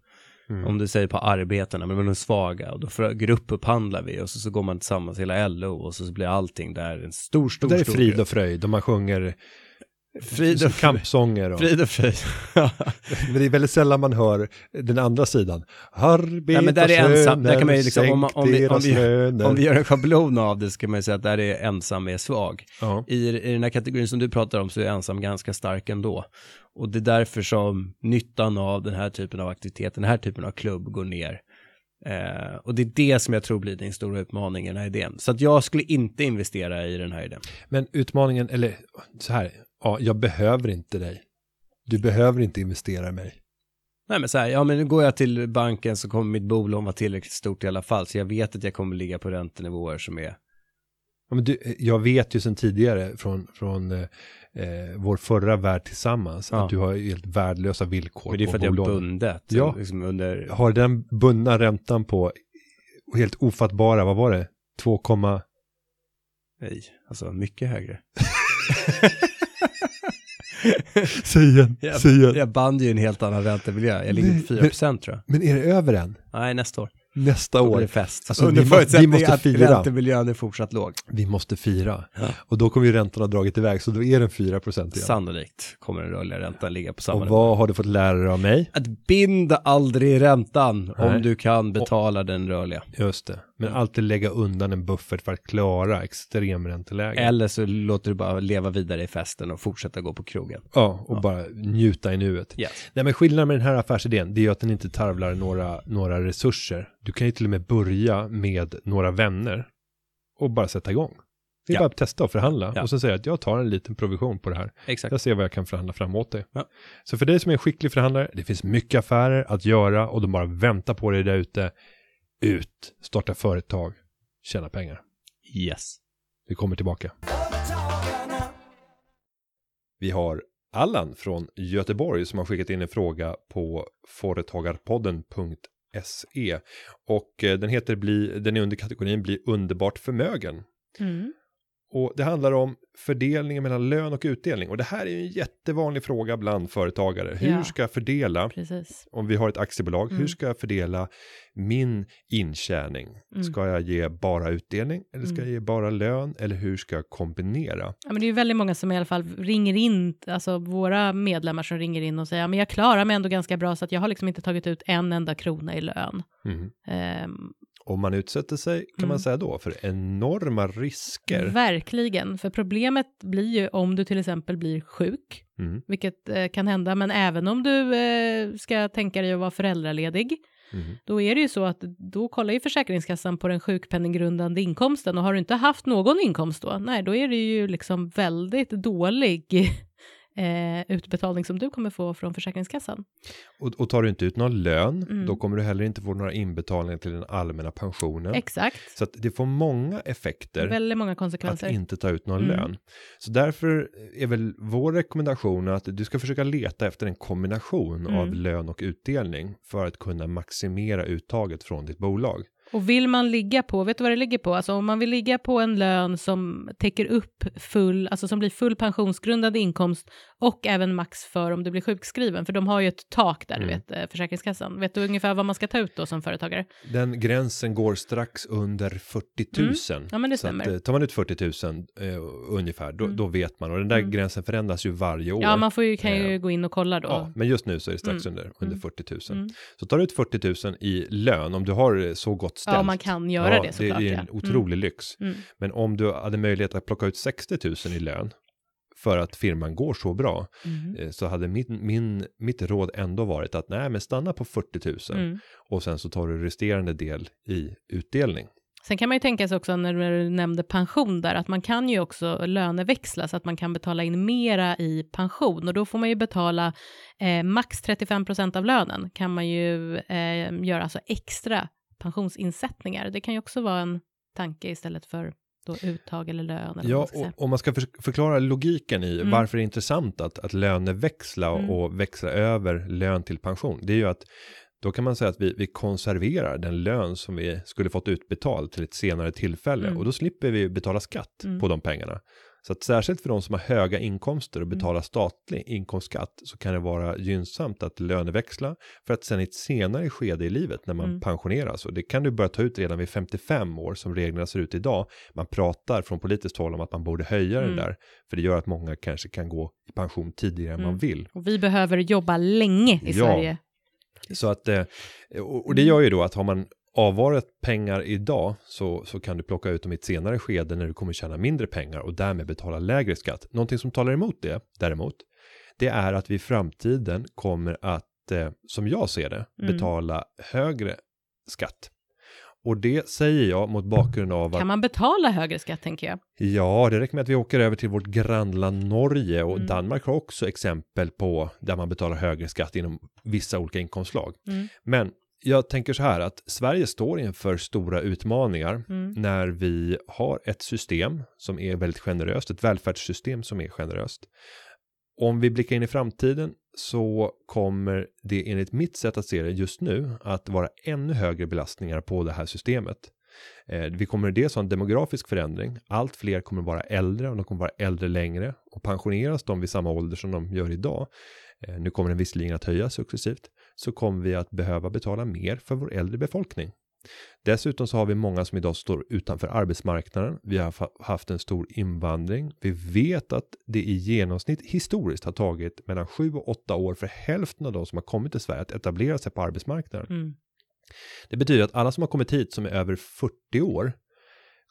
Mm. om du säger på arbetarna, men de är svaga, och då gruppupphandlar vi och så, så går man tillsammans hela LO och så, så blir allting där en stor, stor, Och där är stor frid grupp. och fröjd och man sjunger Frid och kampsånger. Och, Frid och fröjd. men det är väldigt sällan man hör den andra sidan. Arbeta Nej, men där är ensam, där kan man ju liksom, om, om, vi, om, vi, löner. om vi gör en schablon av det så kan man ju säga att där är ensam är svag. Ja. I, I den här kategorin som du pratar om så är ensam ganska stark ändå. Och det är därför som nyttan av den här typen av aktivitet, den här typen av klubb går ner. Eh, och det är det som jag tror blir din stora utmaning i den här idén. Så att jag skulle inte investera i den här idén. Men utmaningen, eller så här, ja, jag behöver inte dig. Du behöver inte investera i mig. Nej men så här, ja men nu går jag till banken så kommer mitt bolån vara tillräckligt stort i alla fall. Så jag vet att jag kommer ligga på räntenivåer som är Ja, men du, jag vet ju sedan tidigare från, från eh, eh, vår förra värld tillsammans Ja. att du har helt värdelösa villkor Men det är för att jag har bolånen. bundet. Ja. Liksom under, Har den bundna räntan på helt ofattbara, vad var det? 2, nej, alltså mycket högre. säg igen, Jag, säg igen. jag band ju en helt annan räntemiljö. Jag ligger på 4% tror jag. Men är det över än? Nej, nästa år. Nästa blir år? det fest. Alltså, Under vi må- vi förutsättning måste att fira. räntemiljön är fortsatt låg. Vi måste fira. Ja. Och då kommer ju räntan ha dragit iväg, så då är den 4 procent igen. Sannolikt kommer den rörliga räntan ligga på samma Och nivå. vad har du fått lära dig av mig? Att binda aldrig räntan Nej. om du kan betala den rörliga. Just det. Men alltid lägga undan en buffert för att klara extremränteläge. Eller så låter du bara leva vidare i festen och fortsätta gå på krogen. Ja, och Ja. bara njuta i nuet. Yes. Nej, men skillnaden med den här affärsidén, det är ju att den inte tarvlar några, några resurser. Du kan ju till och med börja med några vänner och bara sätta igång. Det är Ja. bara att testa och förhandla Ja. och sen säga att jag tar en liten provision på det här. Exakt. Jag ser vad jag kan förhandla fram åt dig. Ja. Så för dig som är en skicklig förhandlare, det finns mycket affärer att göra och de bara väntar på dig där ute. Ut, starta företag, tjäna pengar. Yes. Vi kommer tillbaka. Vi har Allan från Göteborg som har skickat in en fråga på SE. och eh, den heter bli, den är under kategorin bli underbart förmögen. Mm. Och det handlar om fördelningen mellan lön och utdelning. Och det här är ju en jättevanlig fråga bland företagare. Hur Ja. ska jag fördela, Precis. om vi har ett aktiebolag, hur Mm. ska jag fördela min intjäning? Mm. Ska jag ge bara utdelning eller ska Mm. jag ge bara lön eller hur ska jag kombinera? Ja, men det är ju väldigt många som i alla fall ringer in, alltså våra medlemmar som ringer in och säger, ja, men jag klarar mig ändå ganska bra så att jag har liksom inte tagit ut en enda krona i lön. Mhm. Om man utsätter sig kan man Mm. säga då för enorma risker. verkligen, för problemet blir ju om du till exempel blir sjuk, Mm. vilket eh, kan hända, men även om du eh, ska tänka dig att vara föräldraledig, Mhm. då är det ju så att då kollar ju Försäkringskassan på den sjukpenninggrundande inkomsten och har du inte haft någon inkomst då, nej, då är det ju liksom väldigt dålig eh, utbetalning som du kommer få från Försäkringskassan. Och, och tar du inte ut någon lön, Mm. då kommer du heller inte få några inbetalningar till den allmänna pensionen. Exakt. Så att det får många effekter Väldigt många att konsekvenser. inte ta ut någon Mm. lön. Så därför är väl vår rekommendation att du ska försöka leta efter en kombination Mm. av lön och utdelning för att kunna maximera uttaget från ditt bolag. Och vill man ligga på, vet du vad det ligger på? Alltså om man vill ligga på en lön som täcker upp full, alltså som blir full pensionsgrundande inkomst och även max för om du blir sjukskriven, för de har ju ett tak där, Mm. du vet, eh, Försäkringskassan. Vet du ungefär vad man ska ta ut då som företagare? Den gränsen går strax under 40 000. Ja, men det Så att, stämmer. eh, tar man ut 40 000 eh, ungefär, då, Mm. då vet man. Och den där Mm. gränsen förändras ju varje år. Ja, man får ju, kan ju Eh, gå in och kolla då. Ja, men just nu så är det strax Mm. under, under Mm. 40 000. Mm. Så tar du ut 40 000 i lön, om du har det så gott ställt. Ja, man kan göra det såklart. Det är ja. en otrolig lyx. Mm. Men om du hade möjlighet att plocka ut 60 000 i lön för att firman går så bra, Mm. eh, så hade min, min, mitt råd ändå varit att nej, men stanna på 40 000 Mm. och sen så tar du resterande del i utdelning. Sen kan man ju tänka sig också när du nämnde pension där, att man kan ju också löneväxla så att man kan betala in mera i pension och då får man ju betala eh, max 35 procent av lönen kan man ju eh, göra alltså extra pensionsinsättningar. Det kan ju också vara en tanke istället för då uttag eller lön. Eller Ja, man och om man ska för, förklara logiken i Mm. varför det är intressant att, att löneväxla och, Mm. och växla över lön till pension, det är ju att då kan man säga att vi, vi konserverar den lön som vi skulle fått utbetald till ett senare tillfälle Mm. och då slipper vi betala skatt Mm. på de pengarna. Så att särskilt för de som har höga inkomster och Mm. betalar statlig inkomstskatt så kan det vara gynnsamt att löneväxla för att sen i ett senare skede i livet när man Mm. pensioneras och det kan du börja ta ut redan vid 55 år som reglerna ser ut idag. Man pratar från politiskt håll om att man borde höja den Mm. där för det gör att många kanske kan gå i pension tidigare än Mm. man vill. Och vi behöver jobba länge i Ja. Sverige. Så att, eh, och, och det Mm. gör ju då att har man avvarat pengar idag så, så kan du plocka ut dem i ett senare skede när du kommer tjäna mindre pengar och därmed betala lägre skatt. Någonting som talar emot det däremot, det är att vi i framtiden kommer att, eh, som jag ser det, Mm. betala högre skatt. Och det säger jag mot bakgrund av att Kan man betala högre skatt tänker jag? Ja, det räcker med att vi åker över till vårt grannland Norge och Mm. Danmark har också exempel på där man betalar högre skatt inom vissa olika inkomstslag. Mm. Men jag tänker så här att Sverige står inför stora utmaningar Mm. när vi har ett system som är väldigt generöst, ett välfärdssystem som är generöst. Om vi blickar in i framtiden så kommer det enligt mitt sätt att se det just nu att vara ännu högre belastningar på det här systemet. Eh, Vi kommer dels ha en demografisk förändring. Allt fler kommer vara äldre och de kommer vara äldre längre och pensioneras de vid samma ålder som de gör idag. eh, Nu kommer den visserligen att höjas successivt så kommer vi att behöva betala mer för vår äldre befolkning. Dessutom så har vi många som idag står utanför arbetsmarknaden. Vi har haft en stor invandring. Vi vet att det i genomsnitt historiskt har tagit mellan 7 och 8 år för hälften av de som har kommit till Sverige att etablera sig på arbetsmarknaden. Mm. Det betyder att alla som har kommit hit som är över 40 år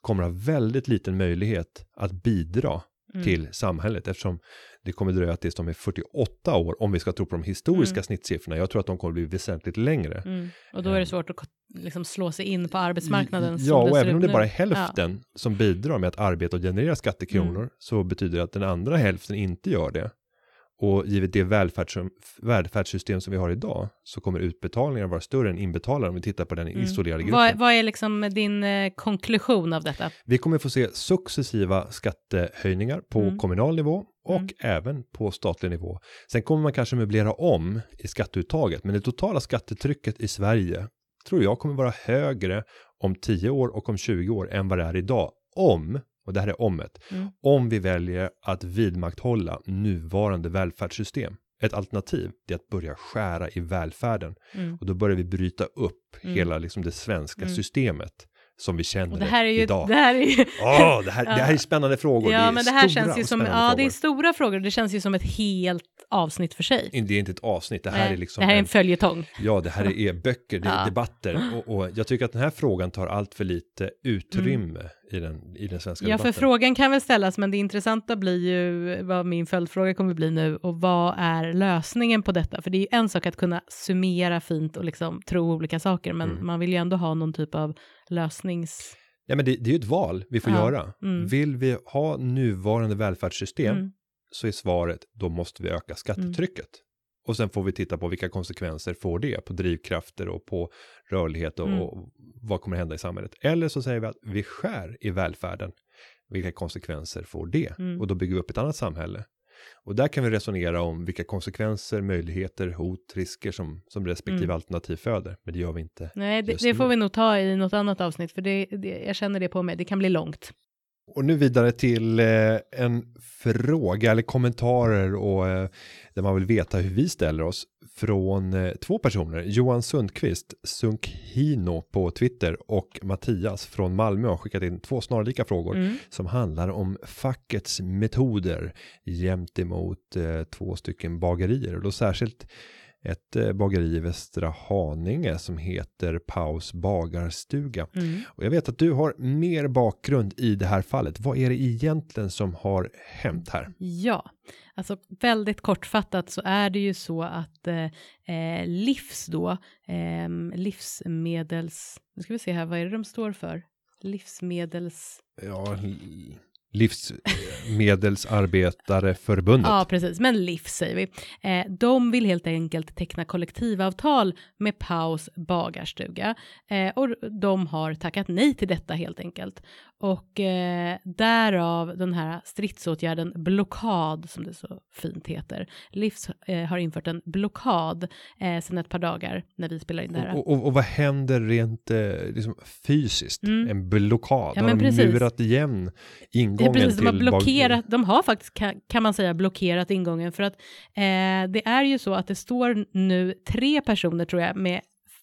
kommer ha väldigt liten möjlighet att bidra Mm. till samhället eftersom det kommer dröja tills de är 48 år om vi ska tro på de historiska Mm. snittsiffrorna. Jag tror att de kommer bli väsentligt längre. Mm. Och då är det svårt att liksom slå sig in på arbetsmarknaden. Ja, och även om det nu. bara är hälften som bidrar med att arbeta och generera skattekronor Mm. så betyder det att den andra hälften inte gör det. Och givet det välfärds välfärdssystem som vi har idag så kommer utbetalningar vara större än inbetalningar om vi tittar på den Mm. isolerade gruppen. Vad, vad är liksom din eh, konklusion av detta? Vi kommer få se successiva skattehöjningar på Mm. kommunal nivå och Mm. även på statlig nivå. Sen kommer man kanske möblera om i skatteuttaget, men det totala skattetrycket i Sverige tror jag kommer vara högre om 10 år och om 20 år än vad det är idag. Om, och det här är omet, Mm. om vi väljer att vidmakthålla nuvarande välfärdssystem. Ett alternativ är att börja skära i välfärden Mm. och då börjar vi bryta upp Mm. hela liksom det svenska Mm. systemet som vi känner Och det här är ju, idag. det här är ju Åh, det, här, Ja. det här är spännande frågor. ja, det men det här känns ju som, ja, det är frågor. stora frågor. Det känns ju som ett helt avsnitt för sig. Det är inte ett avsnitt, det här Nej, är liksom det här är en en, följetong. ja, det här är böcker, det är Ja. debatter och, och jag tycker att den här frågan tar allt för lite utrymme i, den, i den svenska Mm. Ja, för debatten. frågan kan väl ställas, men det intressanta blir ju vad min följdfråga kommer bli nu och vad är lösningen på detta? För det är ju en sak att kunna summera fint och liksom tro olika saker, men Mm. man vill ju ändå ha någon typ av lösnings... Ja, men det, det är ju ett val vi får Ja, göra. mm. Vill vi ha nuvarande välfärdssystem Mm. så är svaret då måste vi öka skattetrycket. Och sen får vi titta på vilka konsekvenser får det på drivkrafter och på rörlighet och, Mm. och vad kommer hända i samhället. Eller så säger vi att vi skär i välfärden. Vilka konsekvenser får det? Mm. Och då bygger vi upp ett annat samhälle. Och där kan vi resonera om vilka konsekvenser, möjligheter, hot, risker som, som respektive Mm. alternativ föder. Men det gör vi inte. Nej, det, det får vi nog ta i något annat avsnitt, för det, det, jag känner det på mig. Det kan bli långt. Och nu vidare till eh, en fråga eller kommentarer och eh, där man vill veta hur vi ställer oss från eh, två personer. Johan Sundqvist, Sunkhino på Twitter och Mattias från Malmö har skickat in två snarlika frågor Mm. som handlar om fackets metoder gentemot två stycken bagerier och då särskilt ett eh, bageri i Västra Haninge som heter Paus bagarstuga. Mm. Och jag vet att du har mer bakgrund i det här fallet. Vad är det egentligen som har hänt här? Ja, alltså väldigt kortfattat så är det ju så att eh, eh, Livs då, eh, livsmedels, nu ska vi se här, vad är det de står för? Livsmedels... Ja, Livsmedelsarbetareförbundet. Ja, precis, men Livs säger vi. Eh, de vill helt enkelt teckna kollektivavtal med Paus bagarstuga eh, och de har tackat nej till detta helt enkelt. Och eh, därav den här stridsåtgärden blockad som det så fint heter. Livs har infört en blockad eh, sedan ett par dagar när vi spelar in det här. Och, och, och vad händer rent liksom fysiskt? Mm. En blockad? Ja, har de precis. murat igen Det ingången precis, de har blockerat, de har faktiskt kan, kan man säga blockerat ingången. För att eh, det är ju så att det står nu tre personer tror jag med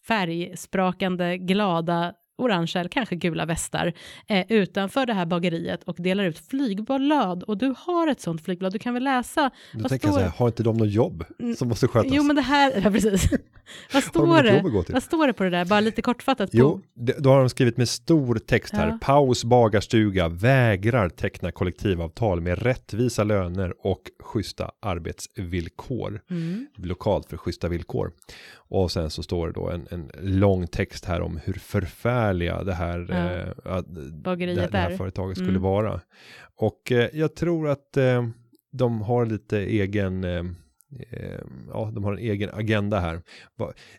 färgsprakande glada orangea eller kanske gula västar eh, utanför det här bageriet och delar ut flygblad och du har ett sånt flygblad, du kan väl läsa Då vad tänker jag står- så här, har inte de något jobb Mm, som måste skötas? Jo men det här, ja precis. vad de står något det? Vad står det på det där? Bara lite kortfattat. På, Jo, det- då har de skrivit med stor text här. Ja. Paus bagarstuga vägrar teckna kollektivavtal med rättvisa löner och schyssta arbetsvillkor. Mm. Blockad för schyssta villkor. Och sen så står det då en, en lång text här om hur förfärliga det här, Ja. eh, det, det här är. företaget skulle Mm. vara. Och eh, jag tror att eh, de har lite egen eh, Ja, de har en egen agenda här.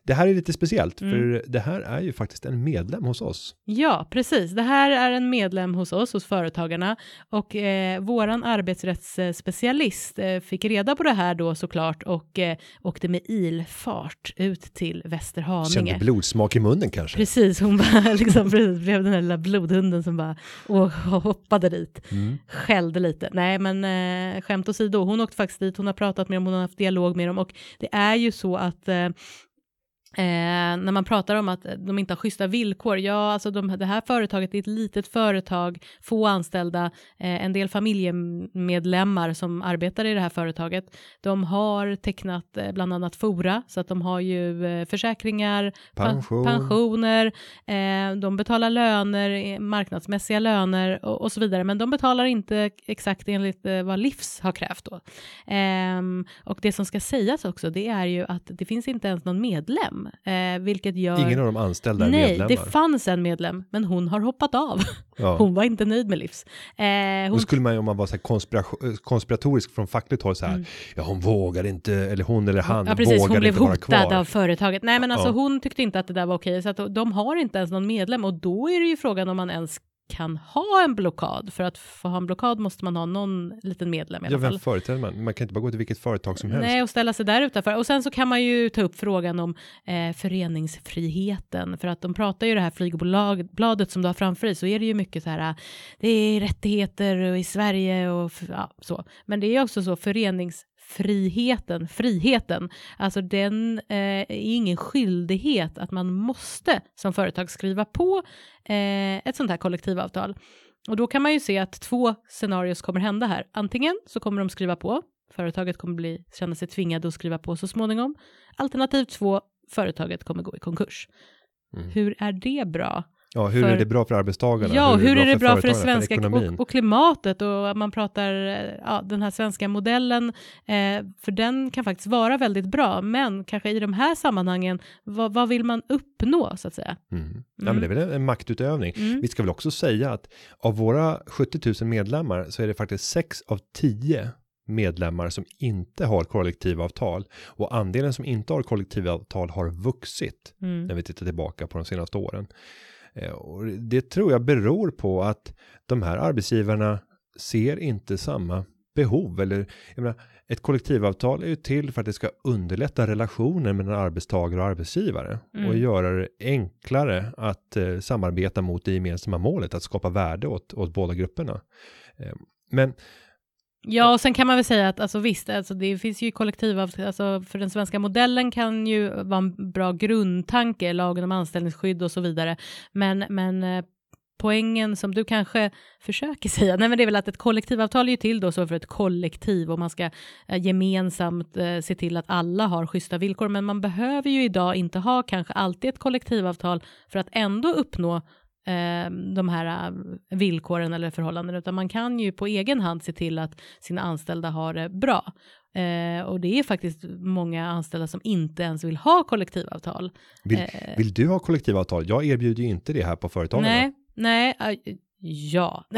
Det här är lite speciellt, Mm. för det här är ju faktiskt en medlem hos oss. Ja, precis. Det här är en medlem hos oss, hos Företagarna. Och eh, våran arbetsrättsspecialist eh, fick reda på det här då såklart och eh, åkte med ilfart ut till Västerhaninge. Kände blodsmak i munnen kanske. Precis, hon bara liksom precis blev den där lilla blodhunden som bara och hoppade dit. Mm. Skällde lite. Nej, men eh, skämt åsido, hon åkte faktiskt dit, hon har pratat med dem, hon har haft dialog med dem. Och det är ju så att eh, Eh, när man pratar om att de inte har schyssta villkor, ja alltså de, det här företaget är ett litet företag, få anställda, eh, en del familjemedlemmar som arbetar i det här företaget. De har tecknat eh, bland annat Fora, så att de har ju eh, försäkringar, pa- Pension. pensioner, eh, de betalar löner, marknadsmässiga löner och, och så vidare, men de betalar inte exakt enligt eh, vad Livs har krävt då. Ehm, och det som ska sägas också, det är ju att det finns inte ens någon medlem, eh, vilket gör... Ingen av de anställda är Nej, medlemmar. det fanns en medlem, men hon har hoppat av. ja. Hon var inte nöjd med Livs. Eh, Då hon, skulle man ju om man var så här konspiratorisk från fackligt håll så här, ja hon vågar inte, eller hon eller han Mm. ja, precis, vågar hon blev inte vara hotad kvar. av företaget. Nej, men alltså Ja. hon tyckte inte att det där var okej, så att de har inte ens någon medlem och då är det ju frågan om man ens kan ha en blockad. För att få ha en blockad måste man ha någon liten medlem i alla Ja, fall. vem företräder man? Man kan inte bara gå till vilket företag som helst. Nej, och ställa sig där utanför. Och sen så kan man ju ta upp frågan om eh, föreningsfriheten. För att de pratar ju det här flygbladet som du har framför dig så är det ju mycket så här, det är rättigheter i Sverige och ja, så. Men det är också så föreningsfriheten, friheten, alltså den eh, är ingen skyldighet att man måste som företag skriva på eh, ett sånt här kollektivavtal. Och då kan man ju se att två scenarios kommer hända här. Antingen så kommer de skriva på, företaget kommer bli, känna sig tvingade att skriva på så småningom. Alternativ två, företaget kommer gå i konkurs. Mm. Hur är det bra? Ja, hur för- är det bra för arbetstagarna? Ja, hur är det bra för det svenska ekonomin? och, och klimatet och man pratar, eh, ja, den här svenska modellen, eh, för den kan faktiskt vara väldigt bra, men kanske i de här sammanhangen, vad, vad vill man uppnå så att säga? Mm. Ja, men det är väl en, en maktutövning. Mm. Vi ska väl också säga att av våra 70 000 medlemmar så är det faktiskt 6 av 10 medlemmar som inte har kollektivavtal och andelen som inte har kollektivavtal har vuxit Mm. när vi tittar tillbaka på de senaste åren. Eh, Och det tror jag beror på att de här arbetsgivarna ser inte samma behov eller jag menar, ett kollektivavtal är ju till för att det ska underlätta relationen mellan arbetstagare och arbetsgivare och Mm. göra det enklare att eh, samarbeta mot det gemensamma målet att skapa värde åt, åt båda grupperna. Eh, men Ja, och sen kan man väl säga att alltså visst, alltså det finns ju kollektivavtal, alltså för den svenska modellen kan ju vara en bra grundtanke, lagen om anställningsskydd och så vidare, men, men eh, poängen som du kanske försöker säga, nej men det är väl att ett kollektivavtal är ju till då så för ett kollektiv och man ska eh, gemensamt eh, se till att alla har schyssta villkor, men man behöver ju idag inte ha kanske alltid ett kollektivavtal för att ändå uppnå de här eh, villkoren eller förhållanden, utan man kan ju på egen hand se till att sina anställda har det bra. Eh, och det är faktiskt många anställda som inte ens vill ha kollektivavtal. vill, Eh. vill du ha kollektivavtal? Jag erbjuder ju inte det här på företagen. Nej, nej, äh, ja.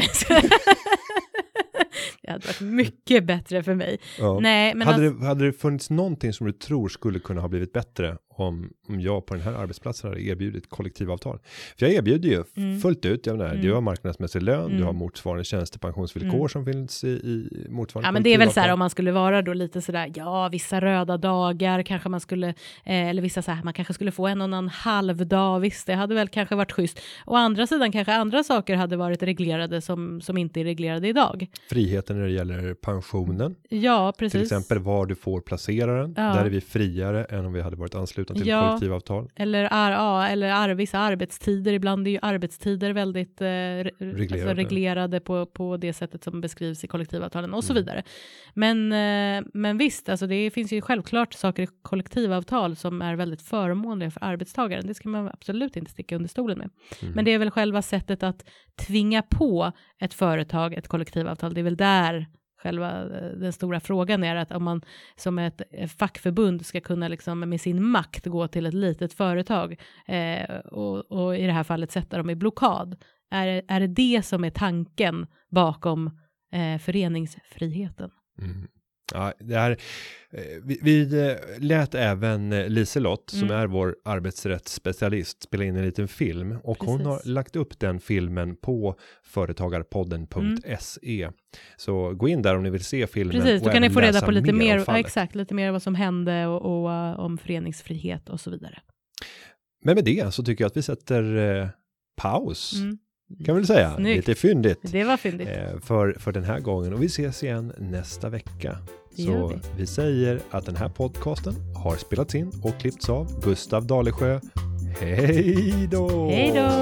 det hade varit mycket bättre för mig. Ja. Nej, men hade, alltså, det, hade det funnits någonting som du tror skulle kunna ha blivit bättre om, om jag på den här arbetsplatsen hade erbjudit kollektivavtal? För jag erbjuder ju Mm. fullt ut, jag menar, Mm. du har marknadsmässig lön, du Mm. har motsvarande tjänstepensionsvillkor Mm. som finns i, i motsvarande Ja men det är väl så här om man skulle vara då lite sådär, ja vissa röda dagar kanske man skulle, eh, eller vissa så här, man kanske skulle få en och en halv dag, visst det hade väl kanske varit schysst. Å andra sidan kanske andra saker hade varit reglerade som, som inte är reglerade idag. Friheten när det gäller pensionen, Ja precis. till exempel var du får placera den. Ja. Där är vi friare än om vi hade varit anslutna till Ja. kollektivavtal. Eller, ja, eller ar, vissa arbetstider, ibland är ju arbetstider väldigt eh, re- Reglerade. Alltså reglerade på, på det sättet som beskrivs i kollektivavtalen och så Mm. vidare. Men, eh, men visst, alltså det finns ju självklart saker i kollektivavtal som är väldigt förmånliga för arbetstagaren. Det ska man absolut inte sticka under stolen med. Mm. Men det är väl själva sättet att tvinga på ett företag ett kollektivavtal. Det är väl där själva eh, den stora frågan är att om man som ett eh, fackförbund ska kunna liksom med sin makt gå till ett litet företag eh, och, och i det här fallet sätta dem i blockad. Är, är det det som är tanken bakom eh, föreningsfriheten? Mm. Ja, det här, eh, vi, vi eh, lät även eh, Liselott, som Mm. är vår arbetsrättsspecialist, spela in en liten film och hon Precis. har lagt upp den filmen på företagarpodden.se. Så gå in där om ni vill se filmen. Precis, då kan ni få reda på lite mer, ja, fallet. exakt, lite mer vad som hände och, och om föreningsfrihet och så vidare. Men med det så tycker jag att vi sätter eh, paus, Mm. Kan vi väl säga. Snyggt. Lite fyndigt. Det var fyndigt. eh, för, för den här gången och vi ses igen nästa vecka. Så vi. vi. säger att den här podcasten har spelats in och klippts av Gustav Dalesjö. Hej då! Hej då!